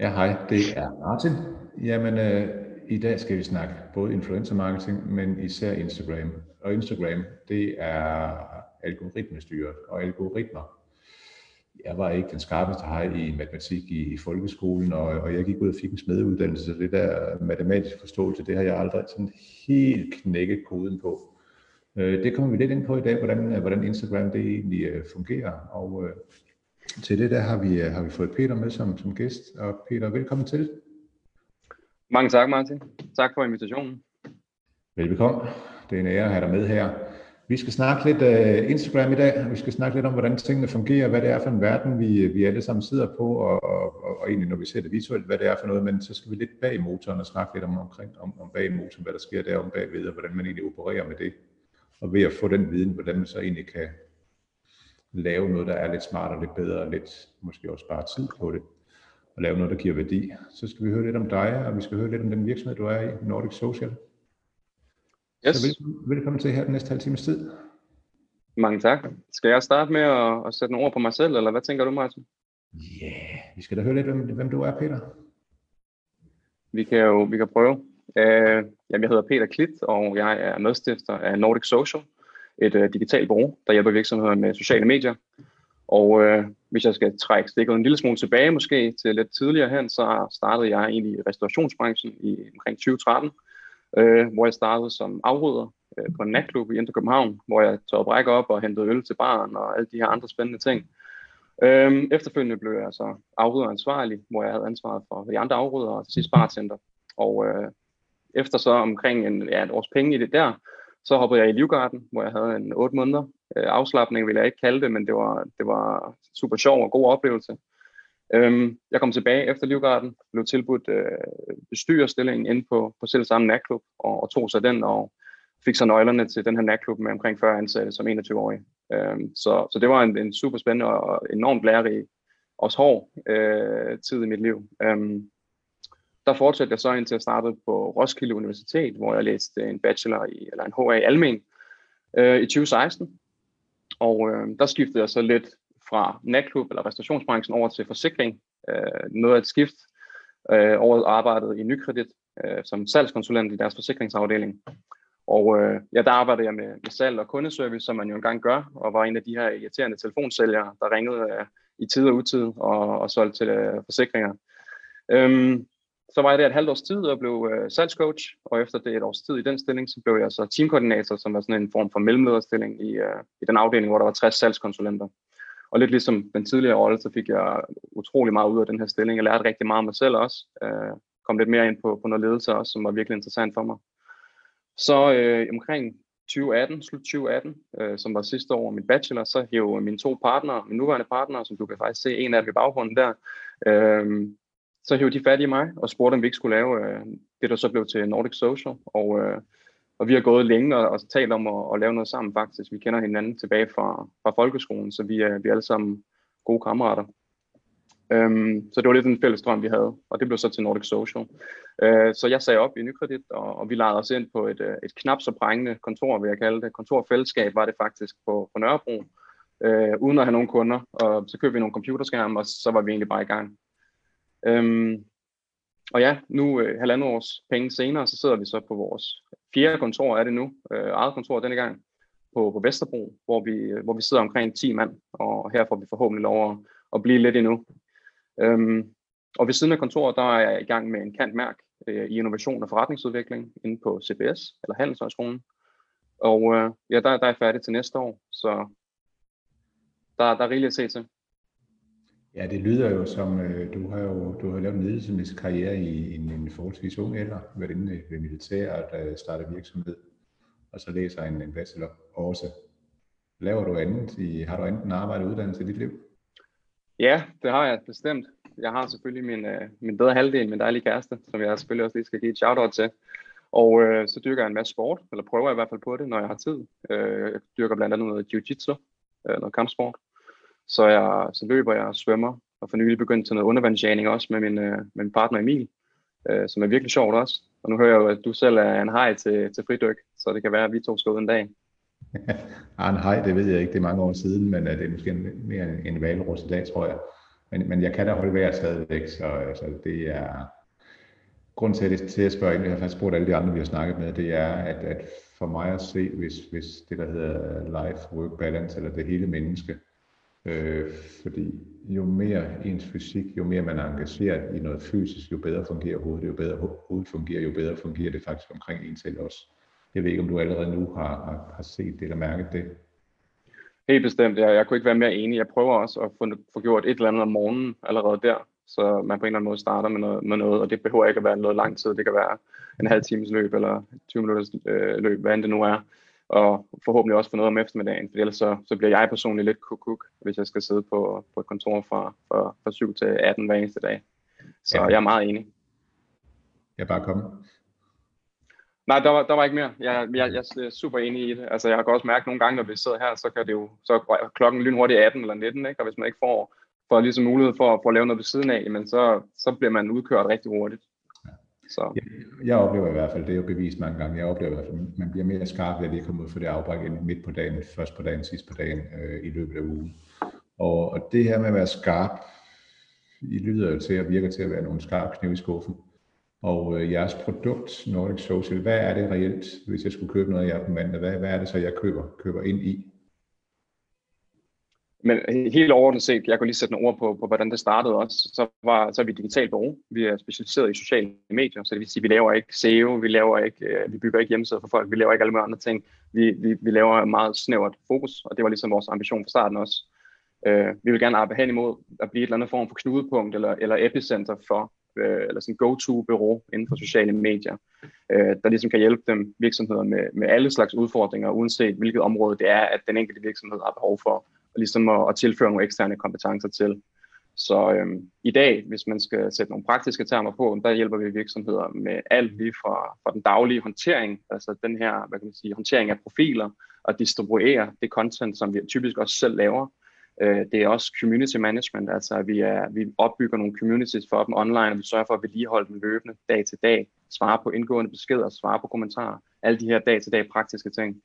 Ja, hej, det er Martin. Jamen, øh, i dag skal vi snakke både influencer marketing, men især Instagram. Og Instagram, det er algoritmestyret og algoritmer. Jeg var ikke den skarpeste hej i matematik i, i folkeskolen, og, og jeg gik ud og fik en smeduddannelse, så det der matematiske forståelse, det har jeg aldrig sådan helt knækket koden på. Øh, det kommer vi lidt ind på i dag, hvordan, hvordan Instagram det egentlig øh, fungerer, og øh, til det der har vi, har vi fået Peter med som, som gæst, og Peter, velkommen til. Mange tak, Martin. Tak for invitationen. Velbekomme. Det er en ære at have dig med her. Vi skal snakke lidt uh, Instagram i dag. Vi skal snakke lidt om, hvordan tingene fungerer, hvad det er for en verden, vi, vi alle sammen sidder på, og, og, og, og egentlig, når vi ser det visuelt, hvad det er for noget, men så skal vi lidt bag motoren og snakke lidt om, omkring, om, om bag motoren, hvad der sker der om bagved, og hvordan man egentlig opererer med det. Og ved at få den viden, hvordan man så egentlig kan lave noget, der er lidt smartere, lidt bedre, og lidt måske også spare tid på det, og lave noget, der giver værdi. Så skal vi høre lidt om dig, og vi skal høre lidt om den virksomhed, du er i, Nordic Social. Yes. Så velkommen, velkommen til her den næste halve times tid. Mange tak. Skal jeg starte med at, at sætte nogle ord på mig selv, eller hvad tænker du, Martin? Ja, yeah. vi skal da høre lidt, hvem, hvem du er, Peter. Vi kan jo vi kan prøve. Uh, jamen, jeg hedder Peter Klit, og jeg er medstifter af Nordic Social, et uh, digitalt bureau, der hjælper virksomheder med sociale medier. Og uh, hvis jeg skal trække stikket en lille smule tilbage måske til lidt tidligere hen, så startede jeg egentlig i restaurationsbranchen i omkring 2013, øh, hvor jeg startede som afrydder øh, på en natklub i Indre København, hvor jeg tog brække op og hentede øl til baren og alle de her andre spændende ting. Øhm, efterfølgende blev jeg så afrydderansvarlig, hvor jeg havde ansvaret for de andre afrydder og til sidst bartender. Og øh, efter så omkring en, ja, et års penge i det der, så hoppede jeg i Livgarden, hvor jeg havde en 8 måneder. Øh, afslappning vil jeg ikke kalde det, men det var, det var super sjov og god oplevelse. Øhm, jeg kom tilbage efter Livgarden, blev tilbudt øh, bestyrerstillingen inde på, på selv samme natklub, og, og tog så den og fik så nøglerne til den her natklub med omkring 40 ansatte som 21-årig. Øhm, så, så det var en, en super spændende og enormt lærerig, også hård øh, tid i mit liv. Øhm, der fortsatte jeg så indtil jeg startede på Roskilde Universitet, hvor jeg læste en bachelor i, eller en HA i Almen øh, i 2016. Og øh, der skiftede jeg så lidt fra natklub eller restaurationsbranchen over til forsikring. Øh, noget af et skift øh, over arbejdet i Nykredit øh, som salgskonsulent i deres forsikringsafdeling. Og øh, ja, der arbejdede jeg med, med salg og kundeservice, som man jo engang gør, og var en af de her irriterende telefonsælgere, der ringede øh, i tid og utid og, og solgte til øh, forsikringer. Øhm, så var jeg der et halvt års tid og blev øh, salgscoach, og efter det et års tid i den stilling, så blev jeg så teamkoordinator, som var sådan en form for mellemlederstilling i, øh, i den afdeling, hvor der var 60 salgskonsulenter. Og lidt ligesom den tidligere rolle, så fik jeg utrolig meget ud af den her stilling. Jeg lærte rigtig meget om mig selv også. Øh, kom lidt mere ind på, på noget ledelse også, som var virkelig interessant for mig. Så øh, omkring 2018, slut 2018, øh, som var sidste år min bachelor, så hævde mine to partnere, mine nuværende partnere, som du kan faktisk se en af dem i baggrunden der, øh, så hævde de fat i mig og spurgte, om vi ikke skulle lave øh, det, der så blev til Nordic Social. Og øh, og vi har gået længe og, og talt om at, at lave noget sammen faktisk. Vi kender hinanden tilbage fra, fra folkeskolen, så vi er, vi er alle sammen gode kammerater. Øhm, så det var lidt en fælles drøm, vi havde, og det blev så til Nordic Social. Øh, så jeg sagde op i Nykredit, og, og vi lejede os ind på et, øh, et knap så prængende kontor, vil jeg kalde det. Kontorfællesskab var det faktisk på, på Nørrebro, øh, uden at have nogen kunder. Og så købte vi nogle computerskærme, og så var vi egentlig bare i gang. Øhm, og ja, nu øh, halvandet års penge senere, så sidder vi så på vores fjerde kontor er det nu, øh, eget kontor denne gang, på, på Vesterbro, hvor vi, øh, hvor vi sidder omkring 10 mand, og her får vi forhåbentlig lov at, at blive lidt endnu. Øhm, og ved siden af kontoret, der er jeg i gang med en kant mærk øh, i innovation og forretningsudvikling inde på CBS, eller Handelshøjskolen. Og øh, ja, der, der er jeg færdig til næste år, så der, der er rigeligt at se til. Ja, det lyder jo som, øh, du har jo du har lavet en ledelsesmæssig karriere i en, en forholdsvis ung alder, været inde ved militæret, øh, starter virksomhed, og så læser en, en bachelor også. Laver du andet? I, har du enten arbejdet og uddannelse i dit liv? Ja, det har jeg bestemt. Jeg har selvfølgelig min, øh, min bedre halvdel, min dejlige kæreste, som jeg selvfølgelig også lige skal give et shout-out til. Og øh, så dyrker jeg en masse sport, eller prøver jeg i hvert fald på det, når jeg har tid. Øh, jeg dyrker blandt andet noget jiu-jitsu, øh, noget kampsport. Så, jeg, så løber jeg og svømmer, og for nylig begyndt til noget undervandsjagning også med min, øh, med min partner Emil, øh, som er virkelig sjovt også. Og nu hører jeg jo, at du selv er en hej til, til fridyk, så det kan være, at vi to skal ud en dag. Ja, ah, en hej, det ved jeg ikke. Det er mange år siden, men øh, det er måske mere en, en valros i dag, tror jeg. Men, men jeg kan da holde vejret stadigvæk, så altså, det er... Grunden til, at, jeg, til at spørge ind, jeg har faktisk spurgt alle de andre, vi har snakket med, det er, at, at for mig at se, hvis, hvis det, der hedder life-work balance, eller det hele menneske, øh, fordi jo mere ens fysik, jo mere man er engageret i noget fysisk, jo bedre fungerer hovedet, jo bedre hovedet fungerer, jo bedre fungerer det faktisk omkring en selv også. Jeg ved ikke, om du allerede nu har, har, har set det eller mærket det. Helt bestemt. ja. jeg kunne ikke være mere enig. Jeg prøver også at få, få gjort et eller andet om morgenen allerede der, så man på en eller anden måde starter med noget, med noget og det behøver ikke at være noget lang tid. Det kan være en halv times løb eller 20 minutters øh, løb, hvad end det nu er. Og forhåbentlig også få noget om eftermiddagen, for ellers så, så bliver jeg personligt lidt kukuk, hvis jeg skal sidde på, på et kontor fra, fra, fra 7 til 18 hver eneste dag. Så ja. jeg er meget enig. Jeg bare kommet. Nej, der var, der var ikke mere. Jeg, jeg, jeg er super enig i det. Altså, jeg kan også mærke nogle gange, når vi sidder her, så kan det jo, så er klokken lynhurtigt 18 eller 19, ikke? og hvis man ikke får, får ligesom mulighed for, for at lave noget ved siden af, men så, så bliver man udkørt rigtig hurtigt. Så. Jeg, jeg oplever i hvert fald, det er jo bevist mange gange, jeg oplever i hvert fald, at man bliver mere skarp ved at lige komme ud for det afbræk midt på dagen, først på dagen, sidst på dagen øh, i løbet af ugen. Og, og det her med at være skarp, I lyder jo til at virker til at være nogle skarpe kniv i skuffen. Og øh, jeres produkt, Nordic Social, hvad er det reelt, hvis jeg skulle købe noget af jer på mandag? Hvad, hvad er det så, jeg køber, køber ind i? Men helt overordnet set, jeg kunne lige sætte nogle ord på, på hvordan det startede også, så, var, så er vi digitalt bureau. Vi er specialiseret i sociale medier, så det vil sige, at vi laver ikke SEO, vi, laver ikke, øh, vi bygger ikke hjemmesider for folk, vi laver ikke alle mulige andre ting. Vi, vi, vi laver meget snævert fokus, og det var ligesom vores ambition fra starten også. Uh, vi vil gerne arbejde hen imod at blive et eller andet form for knudepunkt eller, eller epicenter for øh, eller sådan go-to-bureau inden for sociale medier, øh, der ligesom kan hjælpe dem virksomheder med, med alle slags udfordringer, uanset hvilket område det er, at den enkelte virksomhed har behov for, og ligesom at, at tilføre nogle eksterne kompetencer til. Så øhm, i dag, hvis man skal sætte nogle praktiske termer på, der hjælper vi virksomheder med alt lige fra, fra den daglige håndtering, altså den her, hvad kan man sige, håndtering af profiler, og distribuere det content, som vi typisk også selv laver, Øh, det er også community management, altså vi, er, vi opbygger nogle communities for dem online, og vi sørger for at vedligeholde dem løbende dag til dag, svare på indgående beskeder, svare på kommentarer, alle de her dag-til-dag praktiske ting.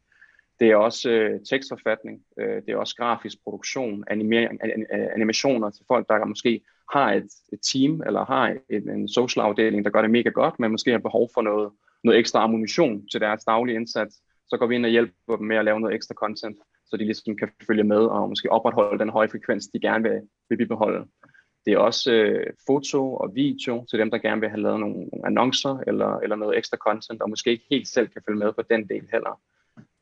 Det er også øh, tekstforfatning, øh, det er også grafisk produktion, animering, øh, animationer til folk, der måske har et, et team, eller har en, en social afdeling, der gør det mega godt, men måske har behov for noget, noget ekstra ammunition til deres daglige indsats. Så går vi ind og hjælper dem med at lave noget ekstra content så de ligesom kan følge med og måske opretholde den høje frekvens, de gerne vil, vil bibeholde. Det er også øh, foto og video til dem, der gerne vil have lavet nogle, nogle annoncer eller, eller noget ekstra content, og måske ikke helt selv kan følge med på den del heller.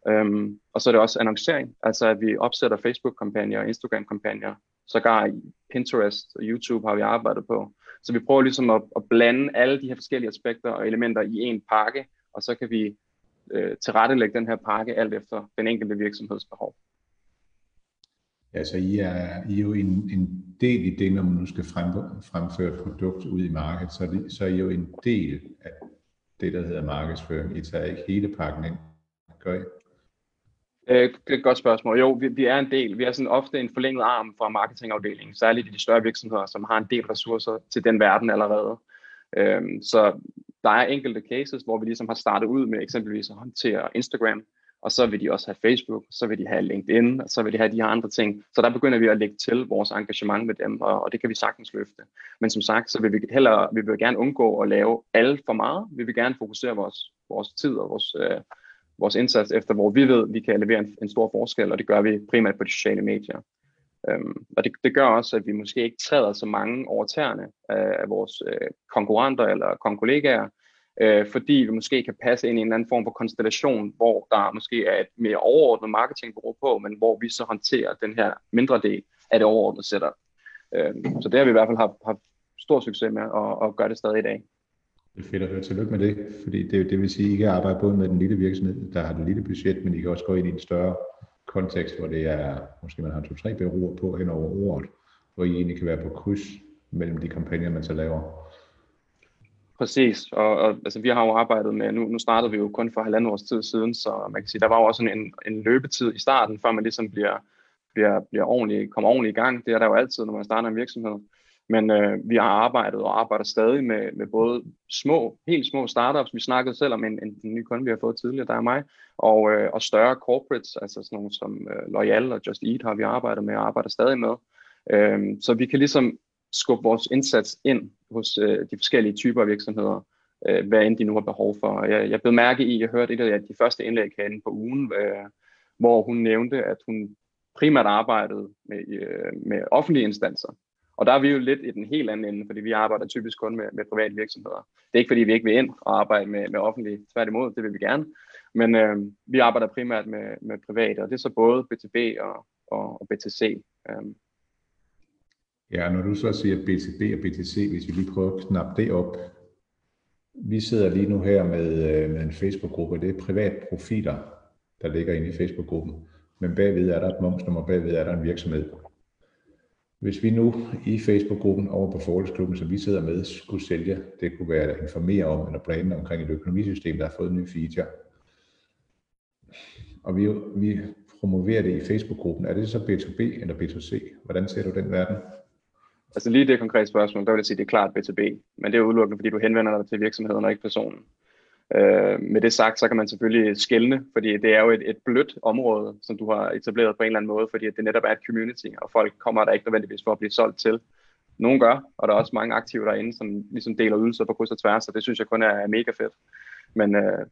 Øhm, og så er det også annoncering, altså at vi opsætter Facebook-kampagner og Instagram-kampagner, sågar Pinterest og YouTube har vi arbejdet på. Så vi prøver ligesom at, at blande alle de her forskellige aspekter og elementer i en pakke, og så kan vi øh, tilrettelægge den her pakke alt efter den enkelte virksomheds behov. Ja, så I er, I er jo en, en del i det, når man nu skal frem, fremføre et produkt ud i markedet, så, det, så er I jo en del af det, der hedder markedsføring. I tager ikke hele pakken ind, gør I? Øh, det er et godt spørgsmål. Jo, vi, vi er en del. Vi er sådan ofte en forlænget arm fra marketingafdelingen, særligt i de større virksomheder, som har en del ressourcer til den verden allerede. Øh, så der er enkelte cases, hvor vi ligesom har startet ud med eksempelvis at håndtere Instagram, og så vil de også have Facebook, så vil de have LinkedIn, og så vil de have de her andre ting. Så der begynder vi at lægge til vores engagement med dem, og, og det kan vi sagtens løfte. Men som sagt, så vil vi heller, vi vil gerne undgå at lave alt for meget. Vi vil gerne fokusere vores, vores tid og vores, øh, vores indsats efter, hvor vi ved, at vi kan levere en, en stor forskel, og det gør vi primært på de sociale medier. Øhm, og det, det gør også, at vi måske ikke træder så mange over tæerne af, af vores øh, konkurrenter eller konkollegaer, øh, fordi vi måske kan passe ind i en eller anden form for konstellation, hvor der måske er et mere overordnet marketingbureau på, men hvor vi så håndterer den her mindre del af det overordnede setup. Øh, så det har vi i hvert fald haft, haft stor succes med, og, og gøre det stadig i dag. Det er fedt at høre. Tillykke med det, fordi det, det vil sige, at I kan arbejde både med den lille virksomhed, der har det lille budget, men I kan også gå ind i en større kontekst, hvor det er, måske man har to-tre bureauer på hen over året, hvor I egentlig kan være på kryds mellem de kampagner, man så laver. Præcis, og, og altså, vi har jo arbejdet med, nu, nu startede vi jo kun for halvandet års tid siden, så man kan sige, der var jo også en, en løbetid i starten, før man ligesom bliver, bliver, bliver ordentligt, kommer ordentligt i gang. Det er der jo altid, når man starter en virksomhed. Men øh, vi har arbejdet og arbejder stadig med, med både små, helt små startups. Vi snakkede selv om en, en, en ny kunde, vi har fået tidligere, der er mig, og, øh, og større corporates, altså sådan nogle som øh, Loyal og Just Eat har vi arbejdet med og arbejder stadig med. Øh, så vi kan ligesom skubbe vores indsats ind hos øh, de forskellige typer af virksomheder, øh, hvad end de nu har behov for. Jeg, jeg blev mærke i, jeg hørte et af de første indlæg herinde på ugen, øh, hvor hun nævnte, at hun primært arbejdede med, øh, med offentlige instanser. Og der er vi jo lidt i den helt anden ende, fordi vi arbejder typisk kun med, med private virksomheder. Det er ikke fordi, vi ikke vil ind og arbejde med, med offentlige, tværtimod, det vil vi gerne. Men øh, vi arbejder primært med, med private, og det er så både B2B og, og, og B2C. Øh. Ja, når du så siger B2B og B2C, hvis vi lige prøver at knappe det op. Vi sidder lige nu her med, øh, med en Facebook-gruppe, det er privat profiler, der ligger inde i Facebook-gruppen. Men bagved er der et momsnummer, bagved er der en virksomhed. Hvis vi nu i Facebook-gruppen over på Forholdsklubben, som vi sidder med, skulle sælge, det kunne være at informere om eller planen omkring et økonomisystem, der har fået en ny feature, og vi, vi promoverer det i Facebook-gruppen, er det så B2B eller B2C? Hvordan ser du den verden? Altså lige det konkrete spørgsmål, der vil jeg sige, at det er klart B2B, men det er udelukkende, fordi du henvender dig til virksomheden og ikke personen. Øh, med det sagt, så kan man selvfølgelig skælne, fordi det er jo et, et blødt område, som du har etableret på en eller anden måde, fordi det netop er et community, og folk kommer der ikke nødvendigvis for at blive solgt til. Nogle gør, og der er også mange aktive derinde, som ligesom deler ydelser på kryds og tværs, og det synes jeg kun er mega fedt. Men øh,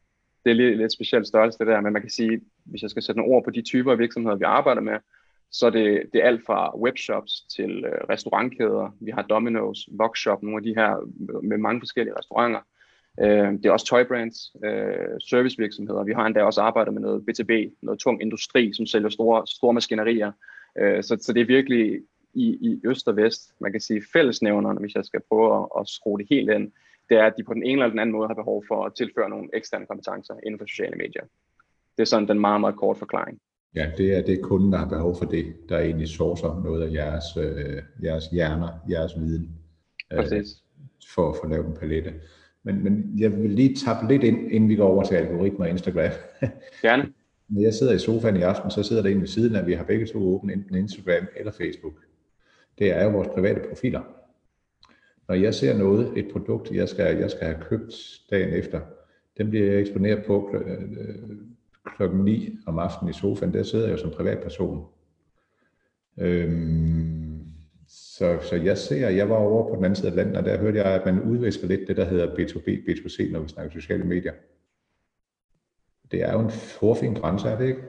det er lige lidt specielt størrelse det der, men man kan sige, hvis jeg skal sætte nogle ord på de typer af virksomheder, vi arbejder med, så det, det er alt fra webshops til øh, restaurantkæder. Vi har Domino's, Voxshop, nogle af de her med mange forskellige restauranter. Øh, det er også toy brands, øh, servicevirksomheder. Vi har endda også arbejdet med noget B2B, noget tung industri, som sælger store, store maskinerier. Øh, så, så det er virkelig i, i øst og vest, man kan sige fællesnævnerne, hvis jeg skal prøve at, at skrue det helt ind, det er, at de på den ene eller den anden måde har behov for at tilføre nogle eksterne kompetencer inden for sociale medier. Det er sådan den meget, meget kort forklaring. Ja, det er det kunden, der har behov for det, der egentlig sourcer noget af jeres, øh, jeres hjerner, jeres viden, øh, for at få lavet en palette. Men, men jeg vil lige tappe lidt ind, inden vi går over til algoritmer og Instagram. Gerne. Når jeg sidder i sofaen i aften, så sidder der en ved siden af, at vi har begge to åbent, enten Instagram eller Facebook. Det er jo vores private profiler. Når jeg ser noget, et produkt, jeg skal, jeg skal have købt dagen efter, den bliver jeg eksponeret på kl- øh, klokken 9 om aftenen i sofaen. Der sidder jeg jo som privatperson. Øhm, så, så jeg ser, jeg var over på den anden side af landet, og der hørte jeg, at man udvisker lidt det, der hedder B2B, B2C, når vi snakker sociale medier. Det er jo en forfin grænse, er det ikke?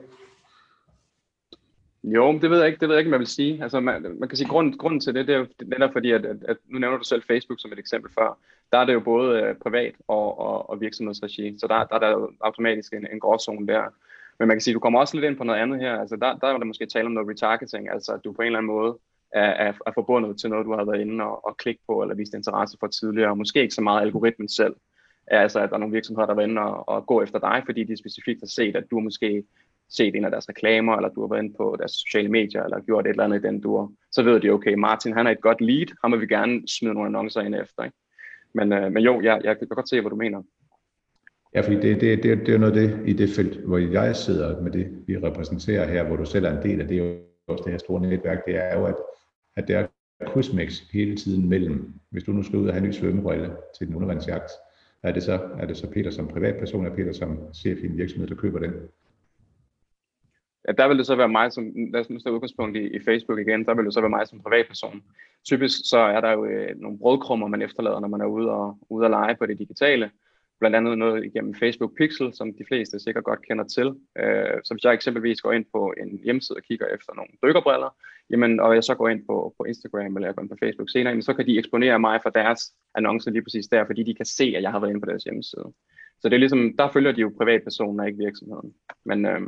Jo, det ved jeg ikke, det ved jeg ikke, hvad jeg vil sige. Altså, man, man kan sige, grund, grunden til det, det er jo netop fordi, at, at, at, nu nævner du selv Facebook som et eksempel før, der er det jo både uh, privat og, og, og virksomhedsregi, så der, der er der jo automatisk en, en gråzone der. Men man kan sige, du kommer også lidt ind på noget andet her, altså der, der er der måske tale om noget retargeting, altså at du på en eller anden måde er, er, er forbundet til noget, du har været inde og, og klikke på, eller vist interesse for tidligere, og måske ikke så meget algoritmen selv. Altså, at der er nogle virksomheder, der er inde og, og gå efter dig, fordi de specifikt har set, at du måske set en af deres reklamer, eller du har været inde på deres sociale medier, eller gjort et eller andet i den dur, så ved de, okay, Martin, han er et godt lead, ham vil vi gerne smide nogle annoncer ind efter. Ikke? Men, øh, men jo, jeg, jeg kan godt se, hvad du mener. Ja, fordi det, det, det, det er noget af det i det felt, hvor jeg sidder med det, vi repræsenterer her, hvor du selv er en del af det, er også det her store netværk, det er jo, at, at der er krydsmix hele tiden mellem, hvis du nu skal ud og have en ny svømmebrille til den undervandsjagt, er det så, er det så Peter som privatperson, eller Peter som chef i en virksomhed, der køber den? Ja, der vil det så være mig som, lad os nu stå udgangspunkt i, i Facebook igen, der vil det så være mig som privatperson. Typisk så er der jo øh, nogle brødkrummer, man efterlader, når man er ude og, ude og lege på det digitale. Blandt andet noget igennem Facebook Pixel, som de fleste sikkert godt kender til. Øh, så hvis jeg eksempelvis går ind på en hjemmeside og kigger efter nogle dykkerbriller, jamen, og jeg så går ind på, på Instagram eller jeg går ind på Facebook senere, jamen, så kan de eksponere mig for deres annoncer lige præcis der, fordi de kan se, at jeg har været inde på deres hjemmeside. Så det er ligesom, der følger de jo privatpersoner, ikke virksomheden. Men øh,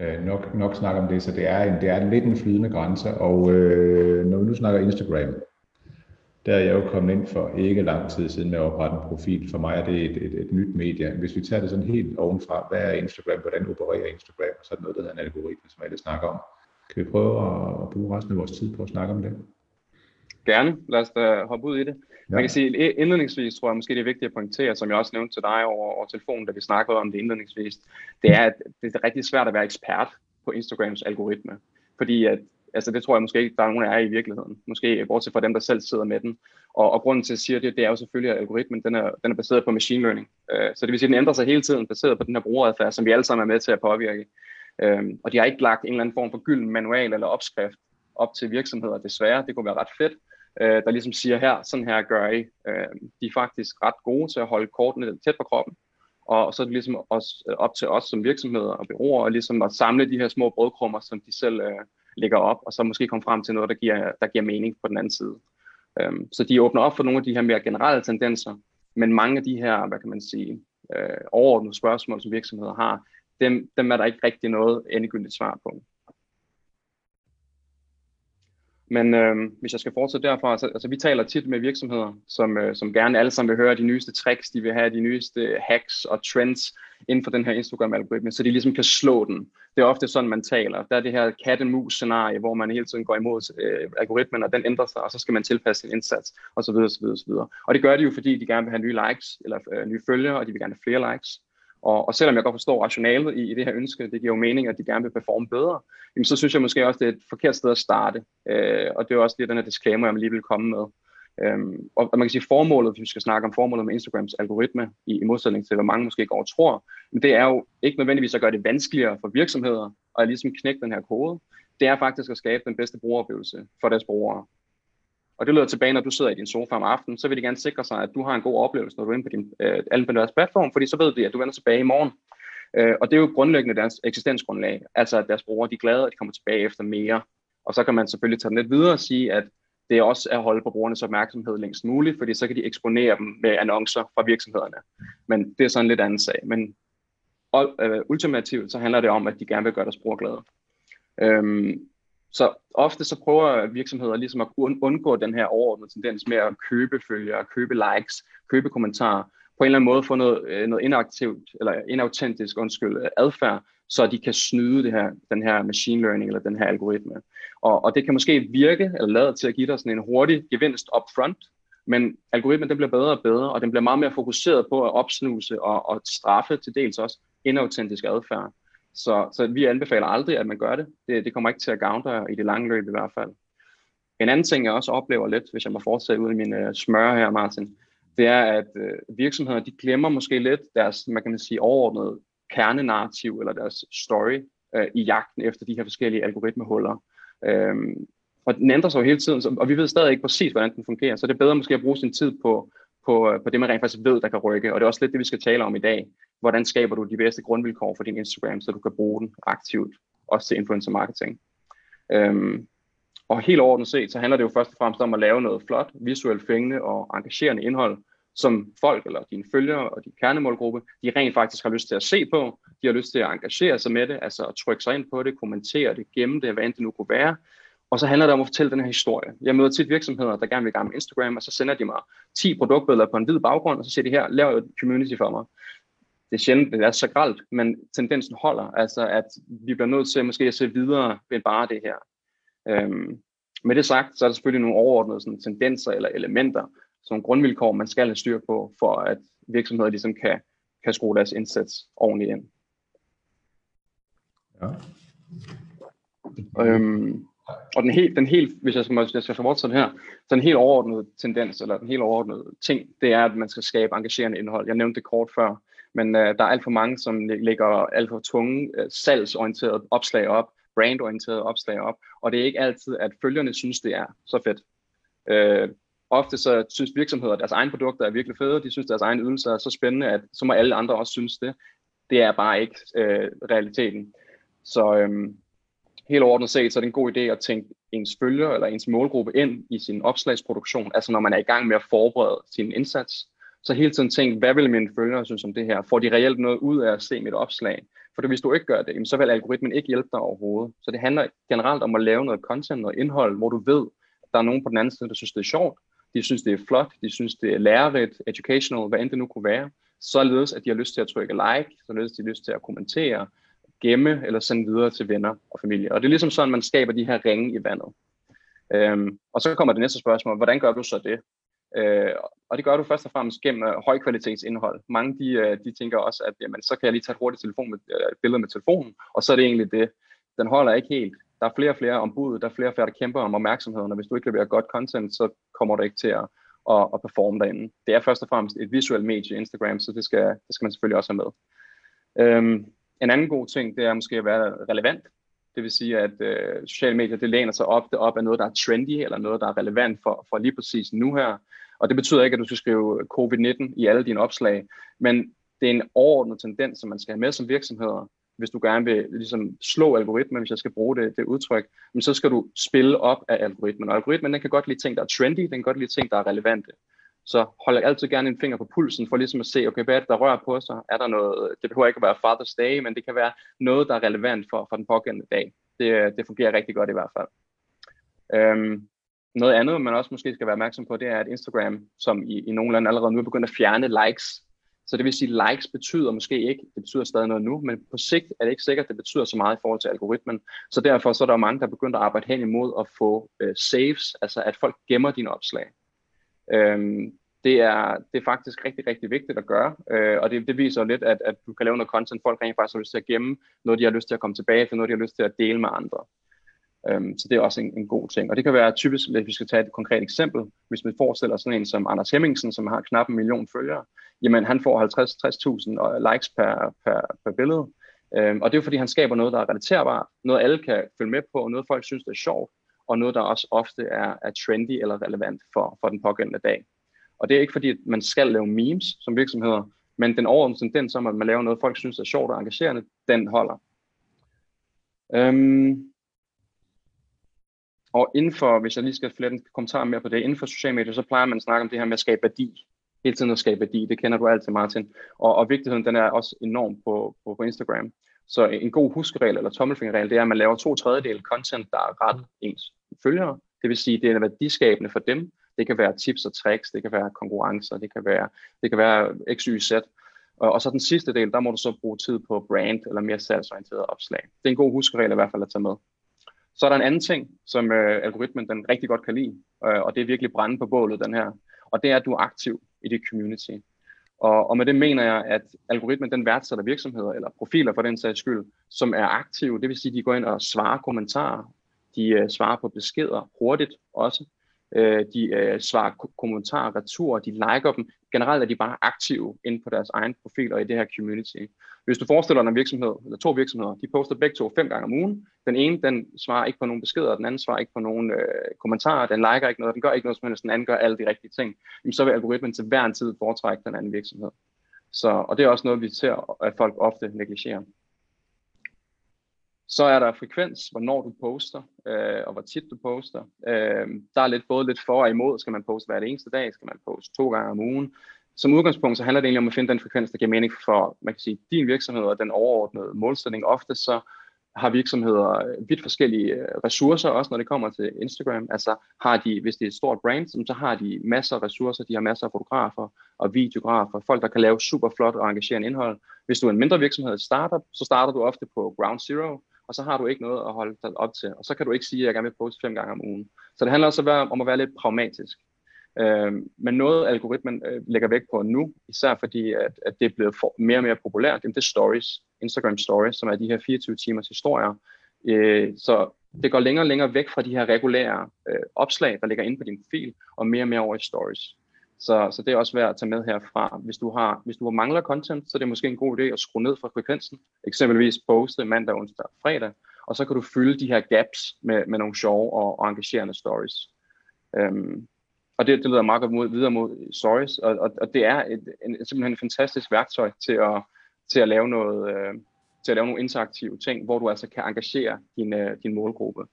øh, nok, nok snak om det, så det er, en, det er lidt en flydende grænse, og øh, når vi nu snakker Instagram, der er jeg jo kommet ind for ikke lang tid siden med at oprette en profil. For mig er det et, et, et nyt medie. Hvis vi tager det sådan helt ovenfra, hvad er Instagram, hvordan opererer Instagram, så er det noget, der hedder en algoritme, som alle snakker om. Kan vi prøve at bruge resten af vores tid på at snakke om det? Gerne. Lad os da hoppe ud i det. Ja. Man kan sige, indledningsvis tror jeg måske, det er vigtigt at pointere, som jeg også nævnte til dig over, over telefonen, da vi snakkede om det indledningsvis, det er, at det er rigtig svært at være ekspert på Instagrams algoritme. Fordi at Altså det tror jeg måske ikke, der er nogen af jer i virkeligheden. Måske bortset fra dem, der selv sidder med den. Og, og grunden til at sige det, det er jo selvfølgelig, at algoritmen den er, den er baseret på machine learning. Øh, så det vil sige, at den ændrer sig hele tiden, baseret på den her brugeradfærd, som vi alle sammen er med til at påvirke. Øh, og de har ikke lagt en eller anden form for gylden manual eller opskrift op til virksomheder, desværre. Det kunne være ret fedt. øh, der ligesom siger her, sådan her gør I. Øh, de er faktisk ret gode til at holde kortene tæt på kroppen. Og så er det ligesom også op til os som virksomheder og byråer, og ligesom at samle de her små brødkrummer, som de selv øh, lægger op, og så måske komme frem til noget, der giver, der giver mening på den anden side. Øhm, så de åbner op for nogle af de her mere generelle tendenser, men mange af de her, hvad kan man sige, øh, overordnede spørgsmål, som virksomheder har, dem, dem er der ikke rigtig noget endegyldigt svar på. Men øh, hvis jeg skal fortsætte derfra, så altså vi taler tit med virksomheder, som, øh, som gerne alle sammen vil høre de nyeste tricks, de vil have de nyeste hacks og trends inden for den her Instagram-algoritme, så de ligesom kan slå den. Det er ofte sådan, man taler. Der er det her kat-mus-scenarie, hvor man hele tiden går imod øh, algoritmen, og den ændrer sig, og så skal man tilpasse sin indsats, og så videre, så videre. Og det gør de jo, fordi de gerne vil have nye likes, eller øh, nye følgere, og de vil gerne have flere likes. Og, og selvom jeg godt forstår rationalet i, i det her ønske, det giver jo mening, at de gerne vil performe bedre, jamen så synes jeg måske også, det er et forkert sted at starte. Øh, og det er også lidt den her disclaimer, jeg lige vil komme med. Øhm, og, og man kan sige, formålet, hvis vi skal snakke om formålet med Instagrams algoritme, i, i modsætning til, hvad mange måske går og tror, men det er jo ikke nødvendigvis at gøre det vanskeligere for virksomheder at ligesom knække den her kode. Det er faktisk at skabe den bedste brugeroplevelse for deres brugere. Og det lyder tilbage, når du sidder i din sofa om aftenen, så vil de gerne sikre sig, at du har en god oplevelse, når du er inde på din øh, alle på deres platform, fordi så ved de, at du vender tilbage i morgen. Øh, og det er jo grundlæggende deres eksistensgrundlag, altså at deres brugere de er glade, og de kommer tilbage efter mere. Og så kan man selvfølgelig tage den lidt videre og sige, at det også er at holde på brugernes opmærksomhed længst muligt, fordi så kan de eksponere dem med annoncer fra virksomhederne. Men det er sådan en lidt anden sag. Men øh, ultimativt så handler det om, at de gerne vil gøre deres brugere glade. Øhm, så ofte så prøver virksomheder ligesom at undgå den her overordnede tendens med at købe følgere, købe likes, købe kommentarer, på en eller anden måde få noget, øh, noget inaktivt, eller inautentisk, undskyld, adfærd, så de kan snyde det her, den her machine learning eller den her algoritme. Og, og det kan måske virke eller lade til at give dig sådan en hurtig gevinst upfront, men algoritmen den bliver bedre og bedre, og den bliver meget mere fokuseret på at opsnuse og, og straffe til dels også inautentisk adfærd. Så, så vi anbefaler aldrig, at man gør det. det. Det kommer ikke til at gavne dig i det lange løb i hvert fald. En anden ting, jeg også oplever lidt, hvis jeg må fortsætte ud i min øh, smør her, Martin, det er, at uh, virksomheder, de glemmer måske lidt deres, man kan sige, overordnede kernenarrativ eller deres story øh, i jagten efter de her forskellige algoritmehuller. Øhm, og den ændrer sig jo hele tiden, så, og vi ved stadig ikke præcis, hvordan den fungerer, så det er bedre måske at bruge sin tid på, på, øh, på det, man rent faktisk ved, der kan rykke, og det er også lidt det, vi skal tale om i dag hvordan skaber du de bedste grundvilkår for din Instagram, så du kan bruge den aktivt, også til influencer marketing. Øhm, og helt overordnet set, så handler det jo først og fremmest om at lave noget flot, visuelt fængende og engagerende indhold, som folk eller dine følgere og din kernemålgruppe, de rent faktisk har lyst til at se på, de har lyst til at engagere sig med det, altså at trykke sig ind på det, kommentere det, gemme det, hvad end det nu kunne være. Og så handler det om at fortælle den her historie. Jeg møder tit virksomheder, der gerne vil i gang med Instagram, og så sender de mig 10 produktbilleder på en hvid baggrund, og så siger de her, lav et community for mig det er sjældent, det er så gralt, men tendensen holder, altså at vi bliver nødt til måske at se videre end bare det her. Øhm, med det sagt, så er der selvfølgelig nogle overordnede sådan, tendenser eller elementer, som grundvilkår, man skal have styr på, for at virksomheder ligesom kan, kan skrue deres indsats ordentligt ind. Ja. Øhm, og den helt, den helt, hvis jeg skal, hvis jeg skal fortsætte her, så den helt overordnede tendens, eller den helt overordnede ting, det er, at man skal skabe engagerende indhold. Jeg nævnte det kort før, men øh, der er alt for mange, som lægger alt for tunge øh, salgsorienterede opslag op, brandorienterede opslag op, og det er ikke altid, at følgerne synes, det er så fedt. Øh, ofte så synes virksomheder, at deres egne produkter er virkelig fede, de synes, at deres egne ydelser er så spændende, at så må alle andre også synes det. Det er bare ikke øh, realiteten. Så øhm, helt overordnet set, så er det en god idé at tænke ens følger eller ens målgruppe ind i sin opslagsproduktion, altså når man er i gang med at forberede sin indsats. Så hele tiden tænk, hvad vil mine følgere synes om det her? Får de reelt noget ud af at se mit opslag? For hvis du ikke gør det, så vil algoritmen ikke hjælpe dig overhovedet. Så det handler generelt om at lave noget content, noget indhold, hvor du ved, at der er nogen på den anden side, der synes, det er sjovt, de synes, det er flot, de synes, det er lærerigt, educational, hvad end det nu kunne være, således at de har lyst til at trykke like, således at de har lyst til at kommentere, gemme eller sende videre til venner og familie. Og det er ligesom sådan, man skaber de her ringe i vandet. Øhm, og så kommer det næste spørgsmål, hvordan gør du så det? Øh, og det gør du først og fremmest gennem uh, højkvalitetsindhold. Mange de, uh, de tænker også, at jamen, så kan jeg lige tage et hurtigt telefon med, øh, uh, billede med telefonen, og så er det egentlig det. Den holder ikke helt. der er flere og flere ombud, der er flere og flere, der kæmper om opmærksomheden, og hvis du ikke leverer godt content, så kommer du ikke til at, at, at performe derinde. Det er først og fremmest et visuelt medie, Instagram, så det skal, det skal man selvfølgelig også have med. Øhm, en anden god ting, det er måske at være relevant. Det vil sige, at øh, sociale medier, det læner sig op, det op af noget, der er trendy, eller noget, der er relevant for, for lige præcis nu her. Og det betyder ikke, at du skal skrive øh, covid-19 i alle dine opslag, men det er en overordnet tendens, som man skal have med som virksomheder, hvis du gerne vil ligesom, slå algoritmen, hvis jeg skal bruge det, det udtryk, men så skal du spille op af algoritmen. Og algoritmen den kan godt lide ting, der er trendy, den kan godt lide ting, der er relevante. Så holder jeg altid gerne en finger på pulsen, for ligesom at se, okay, hvad er det, der rører på sig? Er der noget, det behøver ikke at være Father's Day, men det kan være noget, der er relevant for, for den pågældende dag. Det, det fungerer rigtig godt i hvert fald. Øhm, noget andet, man også måske skal være opmærksom på, det er, at Instagram, som i, i nogle lande allerede nu er begyndt at fjerne likes. Så det vil sige, at likes betyder måske ikke, det betyder stadig noget nu, men på sigt er det ikke sikkert, at det betyder så meget i forhold til algoritmen. Så derfor så er der mange, der er begyndt at arbejde hen imod at få øh, saves, altså at folk gemmer dine opslag. Øhm, det er, det er faktisk rigtig, rigtig vigtigt at gøre, øh, og det, det viser lidt, at, at du kan lave noget content, folk rent faktisk har lyst til at gemme, noget de har lyst til at komme tilbage til, noget de har lyst til at dele med andre. Øhm, så det er også en, en god ting. Og det kan være typisk, hvis vi skal tage et konkret eksempel, hvis vi forestiller sådan en som Anders Hemmingsen, som har knap en million følgere, jamen han får 50-60.000 øh, likes per, per, per billede. Øhm, og det er jo fordi, han skaber noget, der er relaterbart, noget alle kan følge med på, noget folk synes, det er sjovt, og noget, der også ofte er, er trendy eller relevant for, for den pågældende dag. Og det er ikke fordi, at man skal lave memes som virksomheder, men den overordnede tendens om, at man laver noget, folk synes er sjovt og engagerende, den holder. Øhm, og inden for, hvis jeg lige skal flette en kommentar mere på det, inden for sociale medier, så plejer man at snakke om det her med at skabe værdi. Hele tiden at skabe værdi, det kender du altid, Martin. Og, og vigtigheden, den er også enorm på, på, på Instagram. Så en god huskeregel eller tommelfingerregel, det er, at man laver to tredjedel content, der er ret ens følgere. Det vil sige, det er værdiskabende for dem. Det kan være tips og tricks, det kan være konkurrencer, det kan være, det kan være x, y, z. Og, og så den sidste del, der må du så bruge tid på brand eller mere salgsorienterede opslag. Det er en god huskeregel i hvert fald at tage med. Så er der en anden ting, som øh, algoritmen den rigtig godt kan lide, øh, og det er virkelig brænde på bålet, den her. Og det er, at du er aktiv i det community. Og, og med det mener jeg, at algoritmen den værdsætter virksomheder, eller profiler for den sags skyld, som er aktive. Det vil sige, at de går ind og svarer kommentarer, de øh, svarer på beskeder hurtigt også, øh, de øh, svarer kommentarer retur, de liker dem. Generelt er de bare aktive inde på deres egen profiler i det her community. Hvis du forestiller dig en virksomhed, eller to virksomheder, de poster begge to fem gange om ugen. Den ene, den svarer ikke på nogen beskeder, den anden svarer ikke på nogen øh, kommentarer, den liker ikke noget, den gør ikke noget som helst, den anden gør alle de rigtige ting. Jamen, så vil algoritmen til hver en tid foretrække den anden virksomhed. Så, og det er også noget, vi ser, at folk ofte negligerer. Så er der frekvens, hvornår du poster, øh, og hvor tit du poster. Øh, der er lidt både lidt for og imod. Skal man poste hver eneste dag? Skal man poste to gange om ugen? Som udgangspunkt så handler det egentlig om at finde den frekvens, der giver mening for man kan sige, din virksomhed og den overordnede målsætning. Ofte så har virksomheder vidt forskellige øh, ressourcer, også når det kommer til Instagram. Altså har de, hvis det er et stort brand, så har de masser af ressourcer, de har masser af fotografer og videografer, folk, der kan lave super flot og engagerende indhold. Hvis du er en mindre virksomhed, startup, så starter du ofte på ground zero, og så har du ikke noget at holde dig op til. Og så kan du ikke sige, at jeg gerne vil poste fem gange om ugen. Så det handler også om at være lidt pragmatisk. Øh, men noget algoritmen øh, lægger væk på nu, især fordi at, at det er blevet for, mere og mere populært, det er stories, Instagram stories, som er de her 24 timers historier. Øh, så det går længere og længere væk fra de her regulære øh, opslag, der ligger inde på din profil, og mere og mere over i stories. Så, så det er også værd at tage med herfra. Hvis du har, hvis du mangler content, så er det måske en god idé at skrue ned fra frekvensen. Eksempelvis poste mandag, onsdag og fredag. Og så kan du fylde de her gaps med, med nogle sjove og, og engagerende stories. Um, og det, det leder meget godt mod, videre mod stories. Og, og, og det er et, en, simpelthen et fantastisk værktøj til at, til at lave noget, øh, til at lave nogle interaktive ting, hvor du altså kan engagere din, øh, din målgruppe.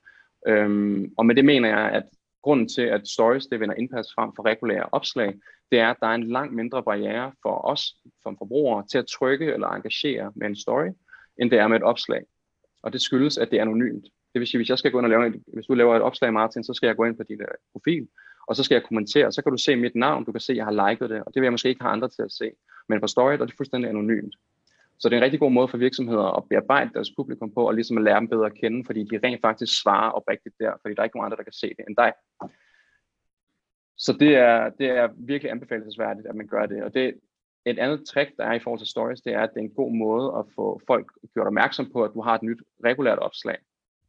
Øhm, og med det mener jeg, at grunden til, at stories det vinder indpas frem for regulære opslag, det er, at der er en langt mindre barriere for os som forbrugere til at trykke eller engagere med en story, end det er med et opslag. Og det skyldes, at det er anonymt. Det vil sige, hvis jeg skal gå ind og lave en, hvis du laver et opslag, Martin, så skal jeg gå ind på din øh, profil, og så skal jeg kommentere, så kan du se mit navn, du kan se, at jeg har liket det, og det vil jeg måske ikke have andre til at se. Men på story, der er det fuldstændig anonymt. Så det er en rigtig god måde for virksomheder at bearbejde deres publikum på, og ligesom at lære dem bedre at kende, fordi de rent faktisk svarer oprigtigt der, fordi der er ikke nogen andre, der kan se det end dig. Så det er, det er virkelig anbefalesværdigt, at man gør det. Og det, et andet trick, der er i forhold til stories, det er, at det er en god måde at få folk gjort opmærksom på, at du har et nyt regulært opslag.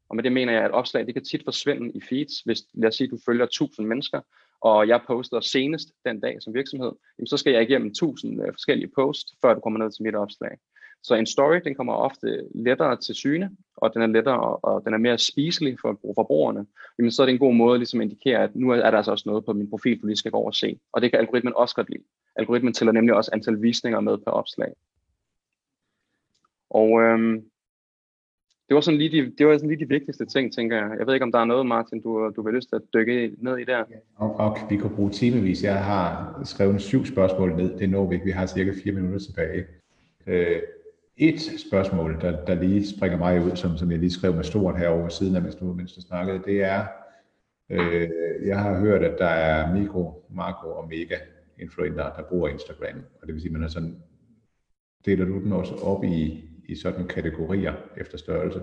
Og med det mener jeg, at opslag det kan tit forsvinde i feeds. Hvis lad os sige, du følger 1000 mennesker, og jeg poster senest den dag som virksomhed, jamen så skal jeg igennem 1000 øh, forskellige posts, før du kommer ned til mit opslag. Så en story, den kommer ofte lettere til syne, og den er lettere og den er mere spiselig for forbrugerne. Jamen så er det en god måde ligesom indikere, at nu er der altså også noget på min profil, du lige skal gå over og se. Og det kan algoritmen også godt lide. Algoritmen tæller nemlig også antal visninger med per opslag. Og øhm, det var sådan lige de, det var sådan lige de vigtigste ting, tænker jeg. Jeg ved ikke, om der er noget, Martin, du, du vil lyst til at dykke ned i der. Og, og vi kan bruge timevis. Jeg har skrevet syv spørgsmål ned. Det når vi ikke. Vi har cirka fire minutter tilbage. Øh, et spørgsmål, der, der lige springer mig ud, som, som jeg lige skrev med stort herovre siden af, mens du, mens du snakkede, det er, øh, jeg har hørt, at der er mikro, makro og mega influenter, der bruger Instagram. Og det vil sige, at man har sådan, deler du den også op i, i sådan kategorier efter størrelse?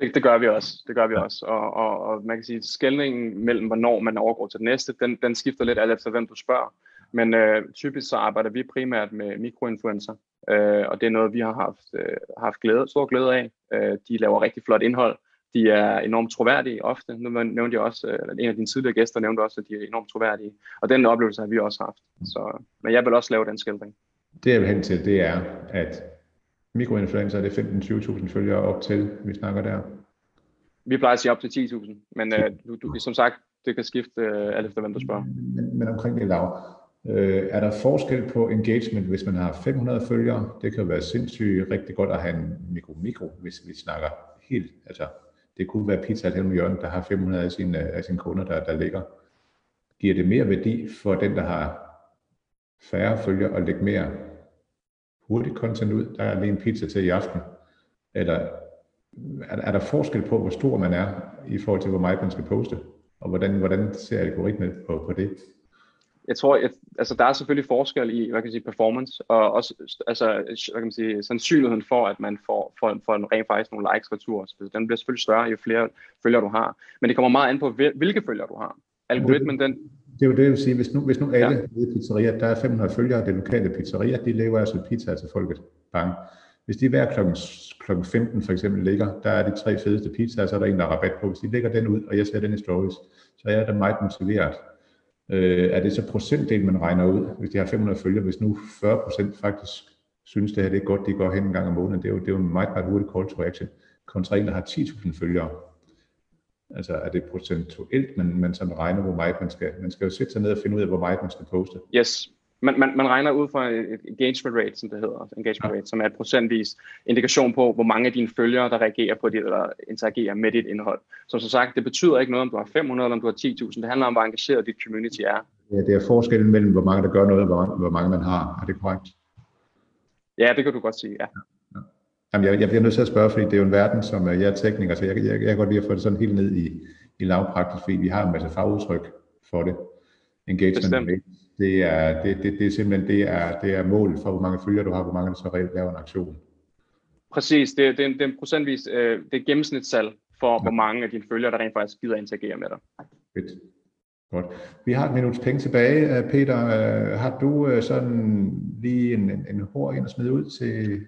Det, det gør vi også. Det gør vi også. Og, og, og man kan sige, at skældningen mellem, hvornår man overgår til det næste, den, den skifter lidt alt efter, hvem du spørger. Men øh, typisk så arbejder vi primært med mikroinfluencer, øh, og det er noget, vi har haft, øh, haft glæde, stor glæde af. Øh, de laver rigtig flot indhold. De er enormt troværdige ofte. Nu nævnte jeg også, øh, en af dine tidligere gæster nævnte også, at de er enormt troværdige. Og den oplevelse har vi også haft. Så, men jeg vil også lave den skildring. Det jeg vil hen til, det er, at mikroinfluencer, er det 15-20.000 følgere op til, vi snakker der? Vi plejer at sige op til 10.000, men øh, du, du, som sagt, det kan skifte øh, alt efter, hvem du spørger. Men, men omkring det lav, øh, er der forskel på engagement, hvis man har 500 følgere? Det kan være sindssygt rigtig godt at have en mikro-mikro, hvis vi snakker helt, altså det kunne være pizza til hjørne, der har 500 af sine, af sine kunder, der, der ligger. Giver det mere værdi for den, der har færre følgere, og lægge mere hurtigt content ud. Der er lige en pizza til i aften. Eller er, er der forskel på, hvor stor man er i forhold til, hvor meget man skal poste? Og hvordan, hvordan ser algoritmen på, på det? Jeg tror, at, altså, der er selvfølgelig forskel i hvad kan jeg sige, performance, og også altså, hvad kan man sige, sandsynligheden for, at man får, får, får en rent faktisk nogle likes retur. Så den bliver selvfølgelig større, jo flere følgere du har. Men det kommer meget an på, hvilke følgere du har. Algoritmen, den, det er jo det, jeg vil sige. Hvis nu, hvis nu alle ja. pizzerier, der er 500 følgere, det lokale pizzeria, de lever altså pizza til folket. Bang. Hvis de hver klokken, klokken 15 for eksempel ligger, der er de tre fedeste pizzaer, så er der en, der er rabat på. Hvis de lægger den ud, og jeg ser den i stories, så er jeg da meget motiveret. Øh, er det så procentdel, man regner ud, hvis de har 500 følgere, hvis nu 40 procent faktisk synes, det her det er godt, de går hen en gang om måneden, det er jo, det er jo en meget, meget hurtig call to action, kontra en, der har 10.000 følgere. Altså er det procentuelt, man, man sådan regner, hvor meget man skal, man skal jo sætte sig ned og finde ud af, hvor meget man skal poste. Yes, man, man, man regner ud fra et engagement rate, som det hedder, engagement rate, som er et procentvis indikation på, hvor mange af dine følgere, der reagerer på dit, eller interagerer med dit indhold. Som så sagt, det betyder ikke noget, om du har 500 eller om du har 10.000. Det handler om, hvor engageret dit community er. Ja, det er forskellen mellem, hvor mange der gør noget, og hvor mange, hvor mange man har. Er det korrekt? Ja, det kan du godt sige, ja. ja. Jamen, jeg, jeg bliver nødt til at spørge, fordi det er jo en verden, som jeg er tekniker, så jeg, jeg, jeg kan godt lide at få det sådan helt ned i, i lavpraktisk, fordi vi har en masse fagudtryk for det. Engagement Bestemt. Det er, det, det, det er simpelthen det er, det er målet for, hvor mange følgere du har, hvor mange der så reelt laver en aktion. Præcis, det, det, er, det er en procentvis, øh, det er gennemsnitstal for, ja. hvor mange af dine følgere, der rent faktisk gider interagere med dig. Fedt. Godt. Vi har et minuts penge tilbage. Øh, Peter, øh, har du øh, sådan lige en, en, en hår ind at smide ud til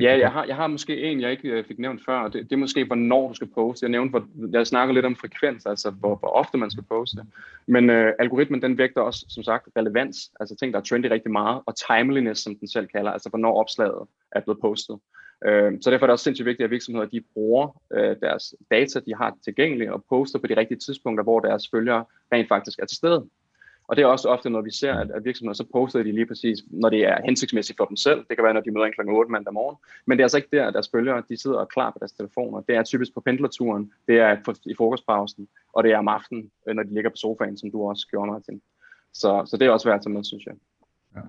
Ja, jeg har, jeg har måske en, jeg ikke øh, fik nævnt før, det, det er måske, hvornår du skal poste. Jeg nævnte, hvor, jeg snakker lidt om frekvens, altså hvor, hvor ofte man skal poste. Men øh, algoritmen, den vægter også, som sagt, relevans, altså ting, der er trendy rigtig meget, og timeliness, som den selv kalder, altså hvornår opslaget er blevet postet. Øh, så derfor er det også sindssygt vigtigt, at virksomheder de bruger øh, deres data, de har tilgængeligt, og poster på de rigtige tidspunkter, hvor deres følgere rent faktisk er til stede. Og det er også ofte, når vi ser, at, at virksomheder så poster de lige præcis, når det er hensigtsmæssigt for dem selv. Det kan være, når de møder en kl. 8 mandag morgen. Men det er altså ikke der, at deres følgere de sidder og klar på deres telefoner. Det er typisk på pendlerturen, det er i frokostpausen, og det er om aftenen, øh, når de ligger på sofaen, som du også gjorde, Martin. Så, så det er også værd at tage med, synes jeg. Ja.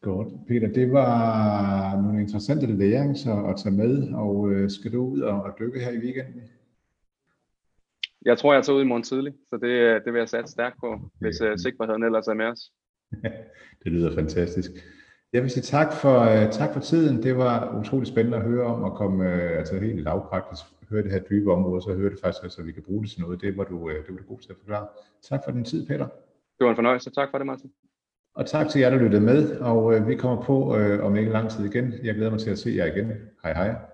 Godt. Peter, det var nogle interessante læringer at tage med, og øh, skal du ud og, og dykke her i weekenden? Jeg tror, jeg tager ud i morgen tidlig, så det, det vil jeg sætte stærkt på, hvis uh, sikkerheden ellers er med os. det lyder fantastisk. Jeg vil sige tak for, uh, tak for tiden. Det var utrolig spændende at høre om at komme uh, altså helt lavpraktisk høre det her dybe område, så høre det faktisk, så altså, vi kan bruge det til noget. Det var du, det var du god til at forklare. Tak for din tid, Peter. Det var en fornøjelse. Tak for det, Martin. Og tak til jer, der lyttede med, og uh, vi kommer på uh, om ikke lang tid igen. Jeg glæder mig til at se jer igen. Hej hej.